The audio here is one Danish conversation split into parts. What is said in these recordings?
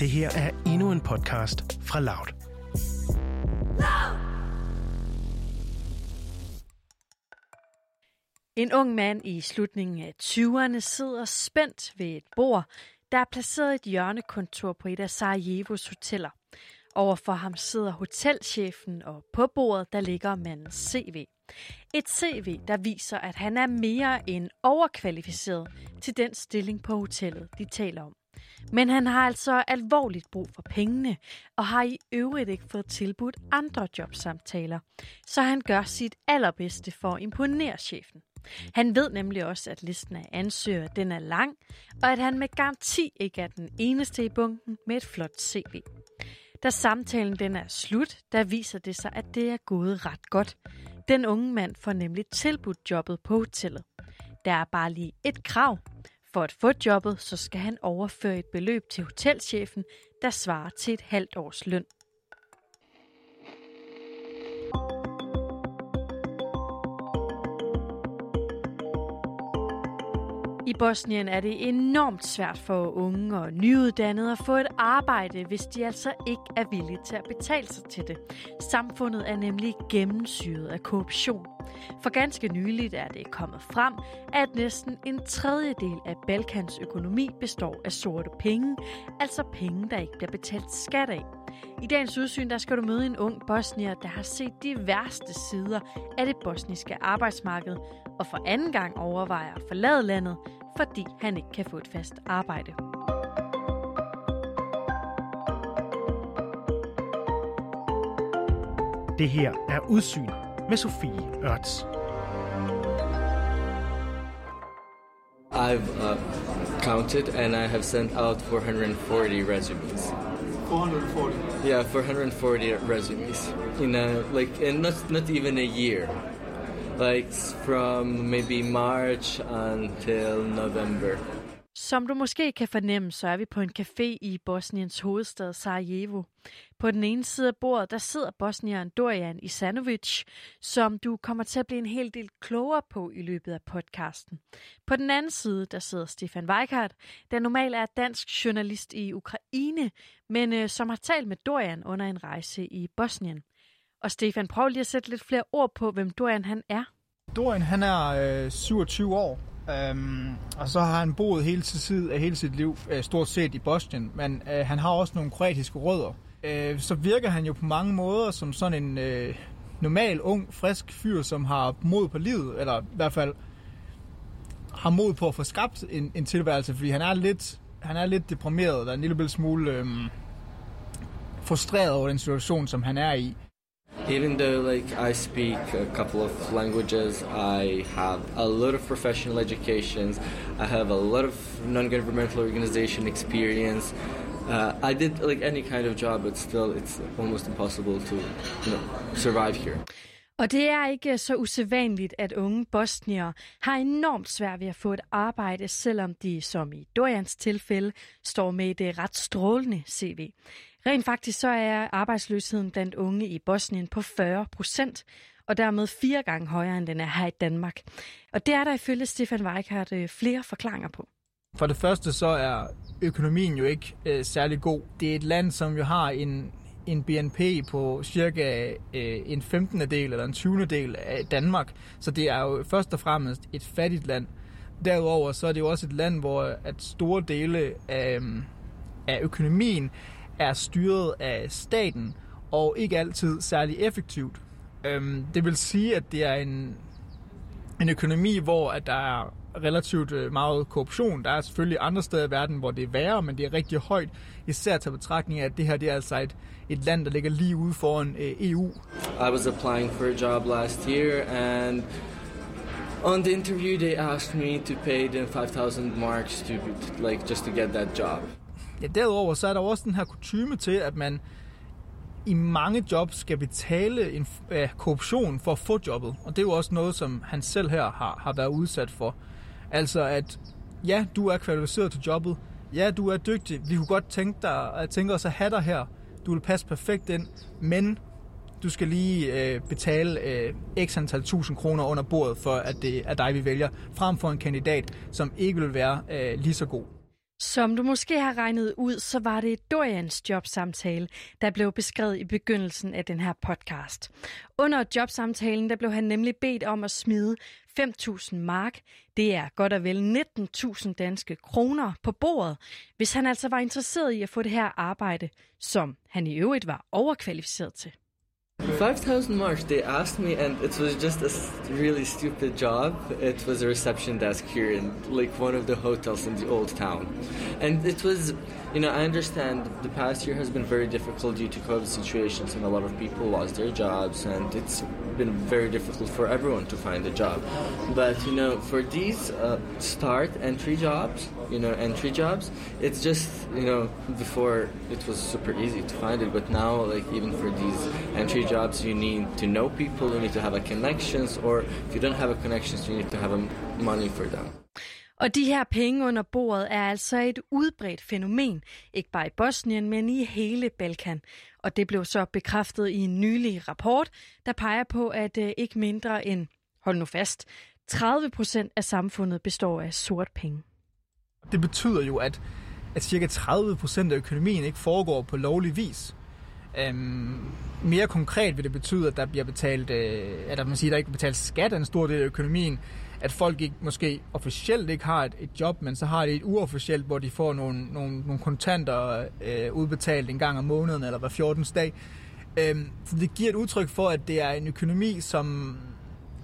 Det her er endnu en podcast fra Loud. En ung mand i slutningen af 20'erne sidder spændt ved et bord, der er placeret i et hjørnekontor på et af Sarajevos hoteller. Overfor ham sidder hotelchefen, og på bordet der ligger mandens CV. Et CV, der viser, at han er mere end overkvalificeret til den stilling på hotellet, de taler om. Men han har altså alvorligt brug for pengene, og har i øvrigt ikke fået tilbudt andre jobsamtaler. Så han gør sit allerbedste for at imponere chefen. Han ved nemlig også, at listen af ansøgere den er lang, og at han med garanti ikke er den eneste i bunken med et flot CV. Da samtalen den er slut, der viser det sig, at det er gået ret godt. Den unge mand får nemlig tilbudt jobbet på hotellet. Der er bare lige et krav. For at få jobbet, så skal han overføre et beløb til hotelchefen, der svarer til et halvt års løn. I Bosnien er det enormt svært for unge og nyuddannede at få et arbejde, hvis de altså ikke er villige til at betale sig til det. Samfundet er nemlig gennemsyret af korruption. For ganske nyligt er det kommet frem, at næsten en tredjedel af Balkans økonomi består af sorte penge, altså penge, der ikke bliver betalt skat af. I dagens udsyn der skal du møde en ung bosnier, der har set de værste sider af det bosniske arbejdsmarked, og for anden gang overvejer at forlade landet, fordi han ikke kan få et fast arbejde. Det her er Udsyn med Sofie Ørts. I've uh, counted and I have sent out 440 resumes. 440. Yeah, 440 resumes. In a, like, in not not even a year. Like from maybe March until November. Som du måske kan fornemme, så er vi på en café i Bosniens hovedstad Sarajevo. På den ene side af bordet, der sidder bosnieren Dorian Isanovic, som du kommer til at blive en hel del klogere på i løbet af podcasten. På den anden side, der sidder Stefan Weikart, der normalt er dansk journalist i Ukraine, men øh, som har talt med Dorian under en rejse i Bosnien. Og Stefan, prøv lige at sætte lidt flere ord på, hvem Dorian han er. Dorian han er øh, 27 år, øhm, og så har han boet hele, sit, tid, øh, hele sit liv øh, stort set i Bosnien, men øh, han har også nogle kroatiske rødder. Øh, så virker han jo på mange måder som sådan en øh, normal, ung, frisk fyr, som har mod på livet, eller i hvert fald har mod på at få skabt en, en tilværelse, fordi han er lidt, han er lidt deprimeret, og en lille smule øh, frustreret over den situation, som han er i. Even though like I speak a couple of languages, I have a lot of professional educations, I have a lot of non-governmental organization experience. Uh, I did like any kind of job, but still, it's almost impossible to, you know, survive here. Og det er ikke så usædvanligt, at unge bosnier har enormt svært ved at få et arbejde, selvom de, som i Dorians tilfælde, står med et ret strålende CV. Rent faktisk så er arbejdsløsheden blandt unge i Bosnien på 40 procent, og dermed fire gange højere, end den er her i Danmark. Og det er der ifølge Stefan Weikart øh, flere forklaringer på. For det første så er økonomien jo ikke øh, særlig god. Det er et land, som jo har en, en BNP på cirka øh, en 15. del eller en 20. del af Danmark. Så det er jo først og fremmest et fattigt land. Derudover så er det jo også et land, hvor at store dele af, øh, af økonomien er styret af staten, og ikke altid særlig effektivt. Øhm, det vil sige, at det er en, en økonomi, hvor at der er relativt øh, meget korruption. Der er selvfølgelig andre steder i verden, hvor det er værre, men det er rigtig højt, især til betragtning af, at det her det er altså et, et land, der ligger lige ude foran øh, EU. I was applying for a job last year, and on the interview they asked me to pay them 5,000 marks to like just to get that job. Ja, derudover så er der også den her kutume til, at man i mange jobs skal betale en uh, korruption for at få jobbet. Og det er jo også noget, som han selv her har, har været udsat for. Altså at, ja, du er kvalificeret til jobbet. Ja, du er dygtig. Vi kunne godt tænke, dig, øh, tænke os at have dig her. Du vil passe perfekt ind. Men du skal lige øh, betale øh, x antal tusind kroner under bordet, for at det er dig, vi vælger, frem for en kandidat, som ikke vil være øh, lige så god. Som du måske har regnet ud, så var det Dorians jobsamtale, der blev beskrevet i begyndelsen af den her podcast. Under jobsamtalen der blev han nemlig bedt om at smide 5.000 mark, det er godt og vel 19.000 danske kroner på bordet, hvis han altså var interesseret i at få det her arbejde, som han i øvrigt var overkvalificeret til. 5,000 marks, they asked me, and it was just a really stupid job. It was a reception desk here in like one of the hotels in the old town. And it was, you know, I understand the past year has been very difficult due to COVID situations, and a lot of people lost their jobs, and it's been very difficult for everyone to find a job. But, you know, for these uh, start entry jobs, you know, entry jobs, it's just, you know, before it was super easy to find it, but now, like, even for these entry jobs, you need to know people, you need to have a connections, or if you don't have a connections, you need to have a money for them. Og de her penge under bordet er altså et udbredt fænomen, ikke bare i Bosnien, men i hele Balkan. Og det blev så bekræftet i en nylig rapport, der peger på, at øh, ikke mindre end, hold nu fast, 30 procent af samfundet består af sort penge. Det betyder jo, at, at cirka 30 procent af økonomien ikke foregår på lovlig vis. Øhm, mere konkret vil det betyde, at der bliver betalt, øh, at man siger, der ikke betalt skat af en stor del af økonomien, at folk ikke måske officielt ikke har et, et job, men så har de et uofficielt, hvor de får nogle, nogle, nogle kontanter øh, udbetalt en gang om måneden eller hver 14. dag. Øh, så det giver et udtryk for, at det er en økonomi, som,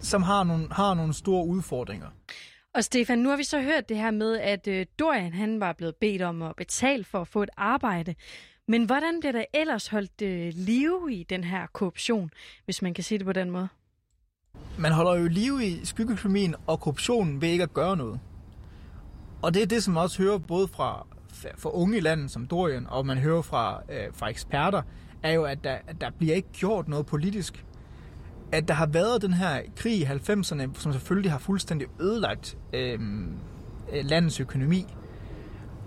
som har, nogle, har nogle store udfordringer. Og Stefan, nu har vi så hørt det her med, at øh, Dorian han var blevet bedt om at betale for at få et arbejde. Men hvordan bliver der ellers holdt øh, live i den her korruption, hvis man kan sige det på den måde? Man holder jo liv i skyggeøkonomien og korruptionen ved ikke at gøre noget. Og det er det, som man også hører både fra, fra unge i landet som Dorian, og man hører fra, øh, fra eksperter, er jo, at der, at der bliver ikke gjort noget politisk. At der har været den her krig i 90'erne, som selvfølgelig har fuldstændig ødelagt øh, øh, landets økonomi.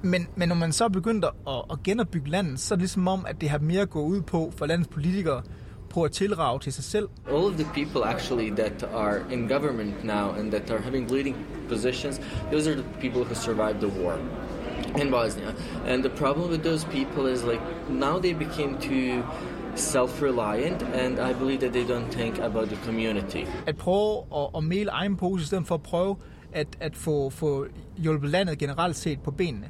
Men, men når man så begynder at, at genopbygge landet, så er det ligesom om, at det har mere gået ud på for landets politikere på at tilrage til sig selv. All of the people actually that are in government now and that are having leading positions, those are the people who survived the war in Bosnia. And the problem with those people is like now they became too self-reliant, and I believe that they don't think about the community. At prøve at, at male egen pose, i stedet for at prøve at, at få, få hjulpet landet generelt set på benene.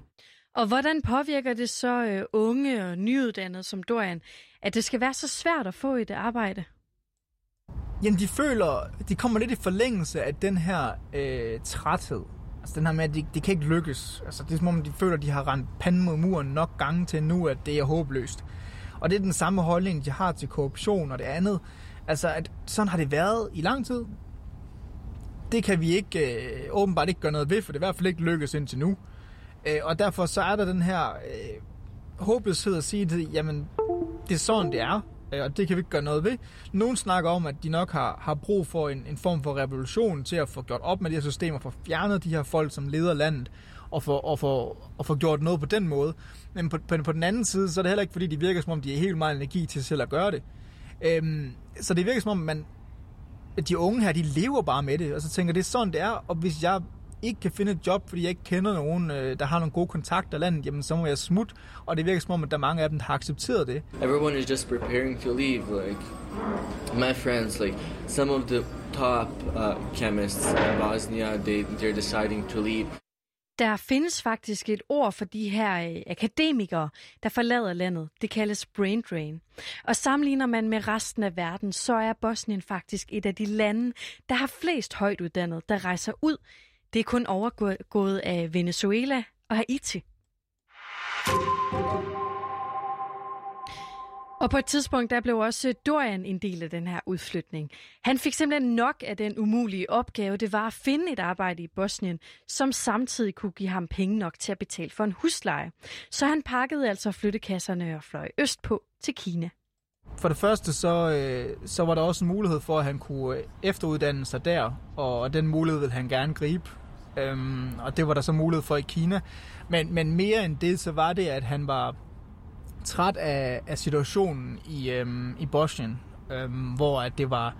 Og hvordan påvirker det så øh, unge og nyuddannede som Dorian, at det skal være så svært at få et arbejde? Jamen, de føler, de kommer lidt i forlængelse af den her øh, træthed. Altså den her med, at de, de kan ikke lykkes. Altså det er som om, de føler, de har rendt panden mod muren nok gange til nu, at det er håbløst. Og det er den samme holdning, de har til korruption og det andet. Altså, at sådan har det været i lang tid. Det kan vi ikke, øh, åbenbart ikke gøre noget ved, for det er i hvert fald ikke lykkes indtil nu. Øh, og derfor så er der den her øh, håbløshed at sige, at jamen, det er sådan, det er, øh, og det kan vi ikke gøre noget ved. Nogle snakker om, at de nok har, har brug for en, en form for revolution til at få gjort op med de her systemer, for fjernet de her folk, som leder landet, og få, og få, og få gjort noget på den måde. Men på, på, på den anden side, så er det heller ikke, fordi de virker som om, de har helt meget energi til selv at gøre det. Øhm, så det virker som om, man, at de unge her, de lever bare med det, og så tænker, det er sådan, det er, og hvis jeg ikke kan finde et job, fordi jeg ikke kender nogen, øh, der har nogle gode kontakter i landet, jamen så må jeg smutte. Og det virker som om, at der er mange af dem, der har accepteret det. Everyone is just preparing to leave. Like my friends, like some of the top uh, chemists in Bosnia, they they're deciding to leave. Der findes faktisk et ord for de her øh, akademikere, der forlader landet. Det kaldes brain drain. Og sammenligner man med resten af verden, så er Bosnien faktisk et af de lande, der har flest højt uddannede, der rejser ud det er kun overgået af Venezuela og Haiti. Og på et tidspunkt, der blev også Dorian en del af den her udflytning. Han fik simpelthen nok af den umulige opgave, det var at finde et arbejde i Bosnien, som samtidig kunne give ham penge nok til at betale for en husleje. Så han pakkede altså flyttekasserne og fløj østpå til Kina. For det første, så, øh, så var der også en mulighed for, at han kunne øh, efteruddanne sig der, og den mulighed ville han gerne gribe. Øhm, og det var der så mulighed for i Kina. Men, men mere end det, så var det, at han var træt af, af situationen i, øhm, i Bosnien, øhm, hvor at det var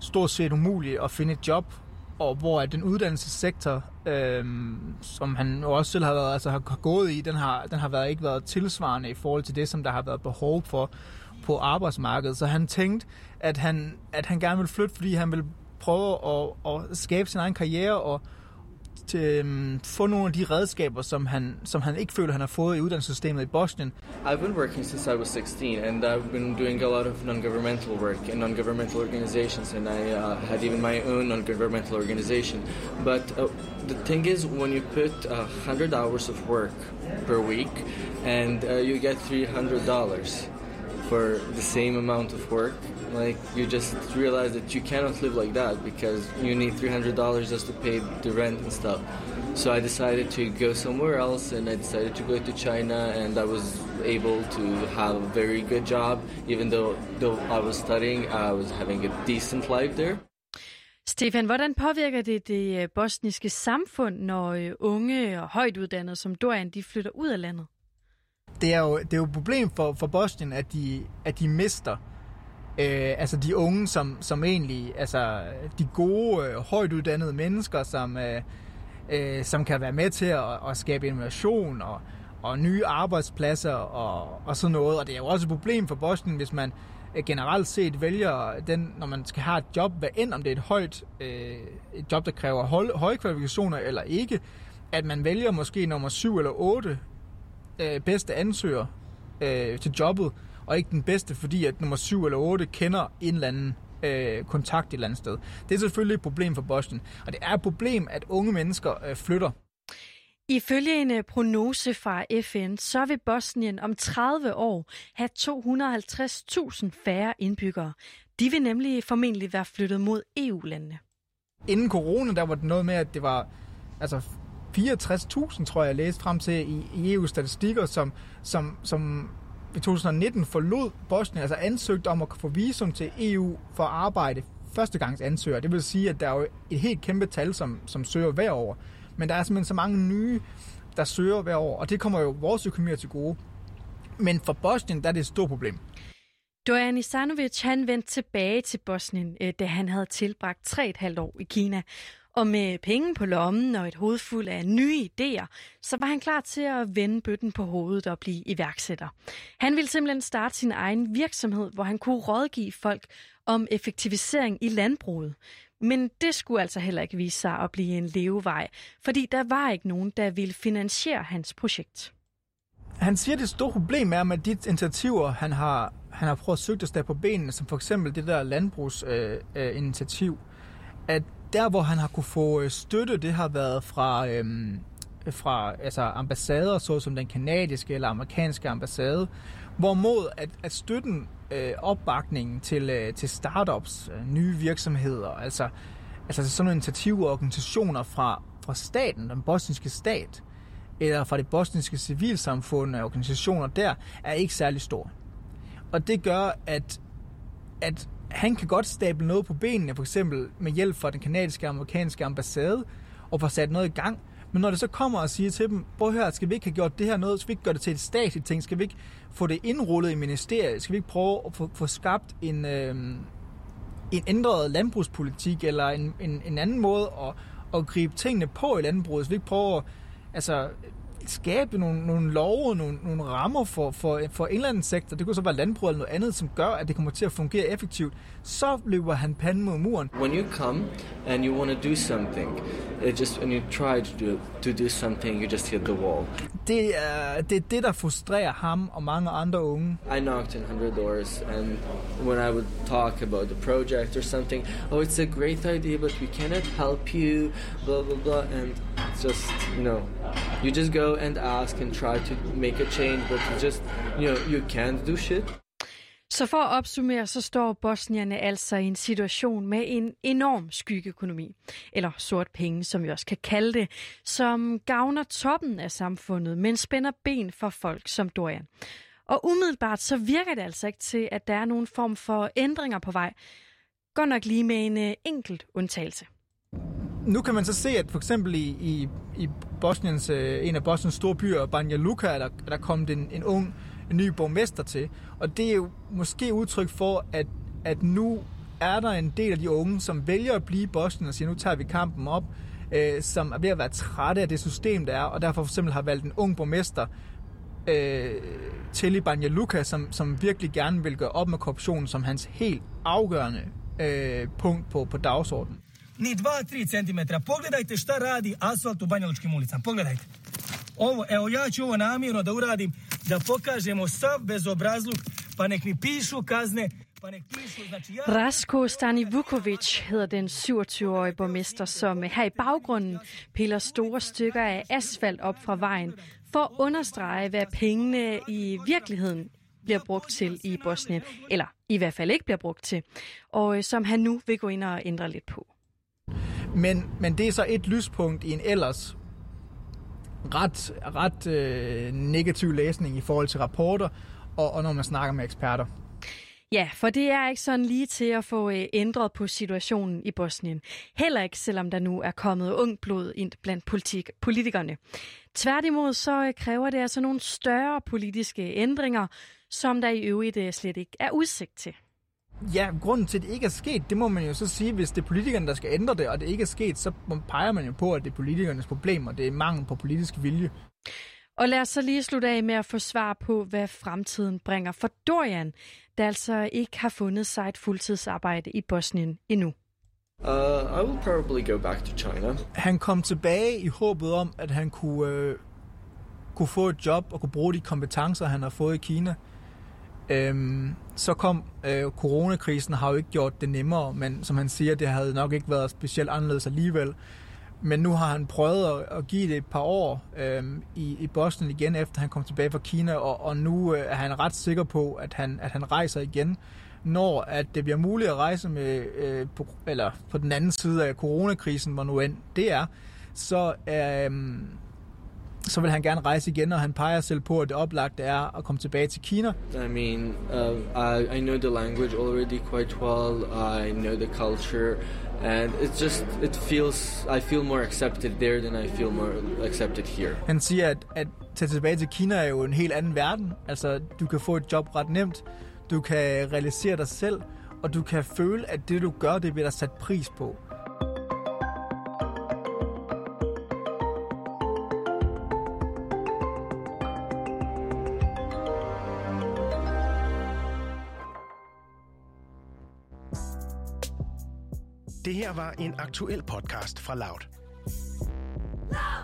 stort set umuligt at finde et job, og hvor at den uddannelsessektor, øhm, som han jo også selv har, været, altså har gået i, den har, den har været, ikke været tilsvarende i forhold til det, som der har været behov for på arbejdsmarkedet. Så han tænkte, at han, at han gerne ville flytte, fordi han ville prøve at, at skabe sin egen karriere og til, um, få nogle af de redskaber, som han, som han ikke føler, han har fået i uddannelsessystemet i Bosnien. I've been working since I was 16 and I've been doing a lot of non-governmental work in non-governmental organizations and I uh, had even my own non-governmental organization. But uh, the thing is when you put uh, 100 hours of work per week and uh, you get $300 for the same amount of work, like you just realize that you cannot live like that because you need $300 just to pay the rent and stuff. So I decided to go somewhere else and I decided to go to China and I was able to have a very good job even though though I was studying I was having a decent life there. Stefan, hvordan påvirker det det øh, bosniske samfund, når øh, unge og højt uddannede som Dorian, de flytter ud af landet? Det er jo, det er jo et problem for, for Bosnien, at de, at de mister øh, altså de unge, som, som egentlig, altså de gode, øh, højt uddannede mennesker, som, øh, øh, som kan være med til at, at skabe innovation og, og nye arbejdspladser og, og sådan noget. Og det er jo også et problem for Bosnien, hvis man øh, generelt set vælger den, når man skal have et job, hvad end om det er et højt øh, et job, der kræver høj, høje kvalifikationer eller ikke, at man vælger måske nummer 7 eller 8 øh, bedste ansøger øh, til jobbet, og ikke den bedste, fordi at nummer 7 eller 8 kender en eller anden øh, kontakt et eller andet sted. Det er selvfølgelig et problem for Boston, og det er et problem, at unge mennesker øh, flytter. Ifølge en øh, prognose fra FN, så vil Bosnien om 30 år have 250.000 færre indbyggere. De vil nemlig formentlig være flyttet mod EU-landene. Inden corona, der var det noget med, at det var altså 64.000, tror jeg, jeg læste frem til i, i EU-statistikker, som, som, som i 2019 forlod Bosnien, altså ansøgte om at få visum til EU for at arbejde førstegangs ansøger. Det vil sige, at der er jo et helt kæmpe tal, som, som søger hver år. Men der er simpelthen så mange nye, der søger hver år, og det kommer jo vores økonomier til gode. Men for Bosnien, der er det et stort problem. Dojan Isanovic, han vendte tilbage til Bosnien, øh, da han havde tilbragt 3,5 år i Kina. Og med penge på lommen og et hoved fuld af nye idéer, så var han klar til at vende bøtten på hovedet og blive iværksætter. Han ville simpelthen starte sin egen virksomhed, hvor han kunne rådgive folk om effektivisering i landbruget. Men det skulle altså heller ikke vise sig at blive en levevej, fordi der var ikke nogen, der ville finansiere hans projekt. Han siger, at det store problem er med de initiativer, han har, han har prøvet at søge at stå på benene, som for eksempel det der landbrugsinitiativ, øh, øh, at der, hvor han har kunne få øh, støtte, det har været fra, øhm, fra altså ambassader, såsom den kanadiske eller amerikanske ambassade, hvorimod at, at støtten, øh, opbakningen til, øh, til startups, øh, nye virksomheder, altså, altså sådan nogle initiativer og organisationer fra, fra staten, den bosniske stat, eller fra det bosniske civilsamfund og organisationer der, er ikke særlig stor. Og det gør, at, at han kan godt stable noget på benene, for eksempel med hjælp fra den kanadiske og amerikanske ambassade, og få sat noget i gang. Men når det så kommer og siger til dem, prøv at høre, skal vi ikke have gjort det her noget? Skal vi ikke gøre det til et statsligt ting? Skal vi ikke få det indrullet i ministeriet? Skal vi ikke prøve at få, få skabt en, øh, en ændret landbrugspolitik, eller en, en, en anden måde at, at gribe tingene på i landbruget? Skal vi ikke prøve at altså, skabe nogle, nogle love, nogle, nogle rammer for, for, for en eller anden sektor, det kunne så være landbrug eller noget andet, som gør, at det kommer til at fungere effektivt, så løber han panden mod muren. When you come and you want to do something, it just when you try to do, to do something, you just hit the wall. Det er, det er det, der frustrerer ham og mange andre unge. I knocked in 100 doors, and when I would talk about the project or something, oh, it's a great idea, but we cannot help you, blah, blah, blah, and just, you know, you just go and ask and try to make a change, but you just, you know, you can't do shit. Så for at opsummere, så står bosnierne altså i en situation med en enorm skyggeøkonomi, eller sort penge, som vi også kan kalde det, som gavner toppen af samfundet, men spænder ben for folk som Dorian. Og umiddelbart så virker det altså ikke til, at der er nogen form for ændringer på vej. Godt nok lige med en øh, enkelt undtagelse. Nu kan man så se, at for eksempel i, i, i Bosniens, øh, en af Bosniens store byer, Banja Luka, er der, er der kommet en, en ung en ny borgmester til. Og det er jo måske udtryk for, at, at nu er der en del af de unge, som vælger at blive i Bosnien og siger, nu tager vi kampen op, øh, som er ved at være trætte af det system, der er, og derfor for eksempel har valgt en ung borgmester, øh, i Banja Luka, som, som virkelig gerne vil gøre op med korruptionen som hans helt afgørende øh, punkt på, på dagsordenen. Ni 2-3 cm. Pogledajte šta radi asfalt u Banjalučkim ulicama. Pogledajte. Ovo, evo ja ću ovo namjerno da uradim, da pokažemo sav bezobrazluk, pa nek mi pišu kazne, pa nek pišu, znači ja... Rasko Stani Vukovic hedder den 27-årige borgmester, som eh, her i baggrunden piller store stykker af asfalt op fra vejen, for at understrege, hvad pengene i virkeligheden bliver brugt til i Bosnien, eller i hvert fald ikke bliver brugt til, og eh, som han nu vil gå ind og ændre lidt på. Men, men det er så et lyspunkt i en ellers ret, ret øh, negativ læsning i forhold til rapporter, og, og når man snakker med eksperter. Ja, for det er ikke sådan lige til at få øh, ændret på situationen i Bosnien. Heller ikke, selvom der nu er kommet ung blod ind blandt politik- politikerne. Tværtimod så øh, kræver det altså nogle større politiske ændringer, som der i øvrigt øh, slet ikke er udsigt til. Ja, grunden til, at det ikke er sket, det må man jo så sige, hvis det er politikerne, der skal ændre det, og det ikke er sket, så peger man jo på, at det er politikernes problem, og det er mangel på politisk vilje. Og lad os så lige slutte af med at få svar på, hvad fremtiden bringer for Dorian, der altså ikke har fundet sig et fuldtidsarbejde i Bosnien endnu. Uh, I will probably go back to China. Han kom tilbage i håbet om, at han kunne, øh, kunne få et job og kunne bruge de kompetencer, han har fået i Kina. Øhm, så kom øh, coronakrisen, har jo ikke gjort det nemmere, men som han siger, det havde nok ikke været specielt anderledes alligevel. Men nu har han prøvet at, at give det et par år øhm, i, i Boston igen, efter han kom tilbage fra Kina, og, og nu øh, er han ret sikker på, at han, at han rejser igen, når at det bliver muligt at rejse med, øh, på, eller på den anden side af coronakrisen, hvor nu end det er, så øh, så vil han gerne rejse igen, og han peger selv på, at det oplagte er at komme tilbage til Kina. I mean, uh, I, I know the language already quite well. I know the culture, and it's just it feels I feel more accepted there than I feel more accepted here. Han siger, at at tage tilbage til Kina er jo en helt anden verden. Altså, du kan få et job ret nemt, du kan realisere dig selv, og du kan føle, at det du gør, det bliver der sat pris på. en aktuel podcast fra Loud. Loud!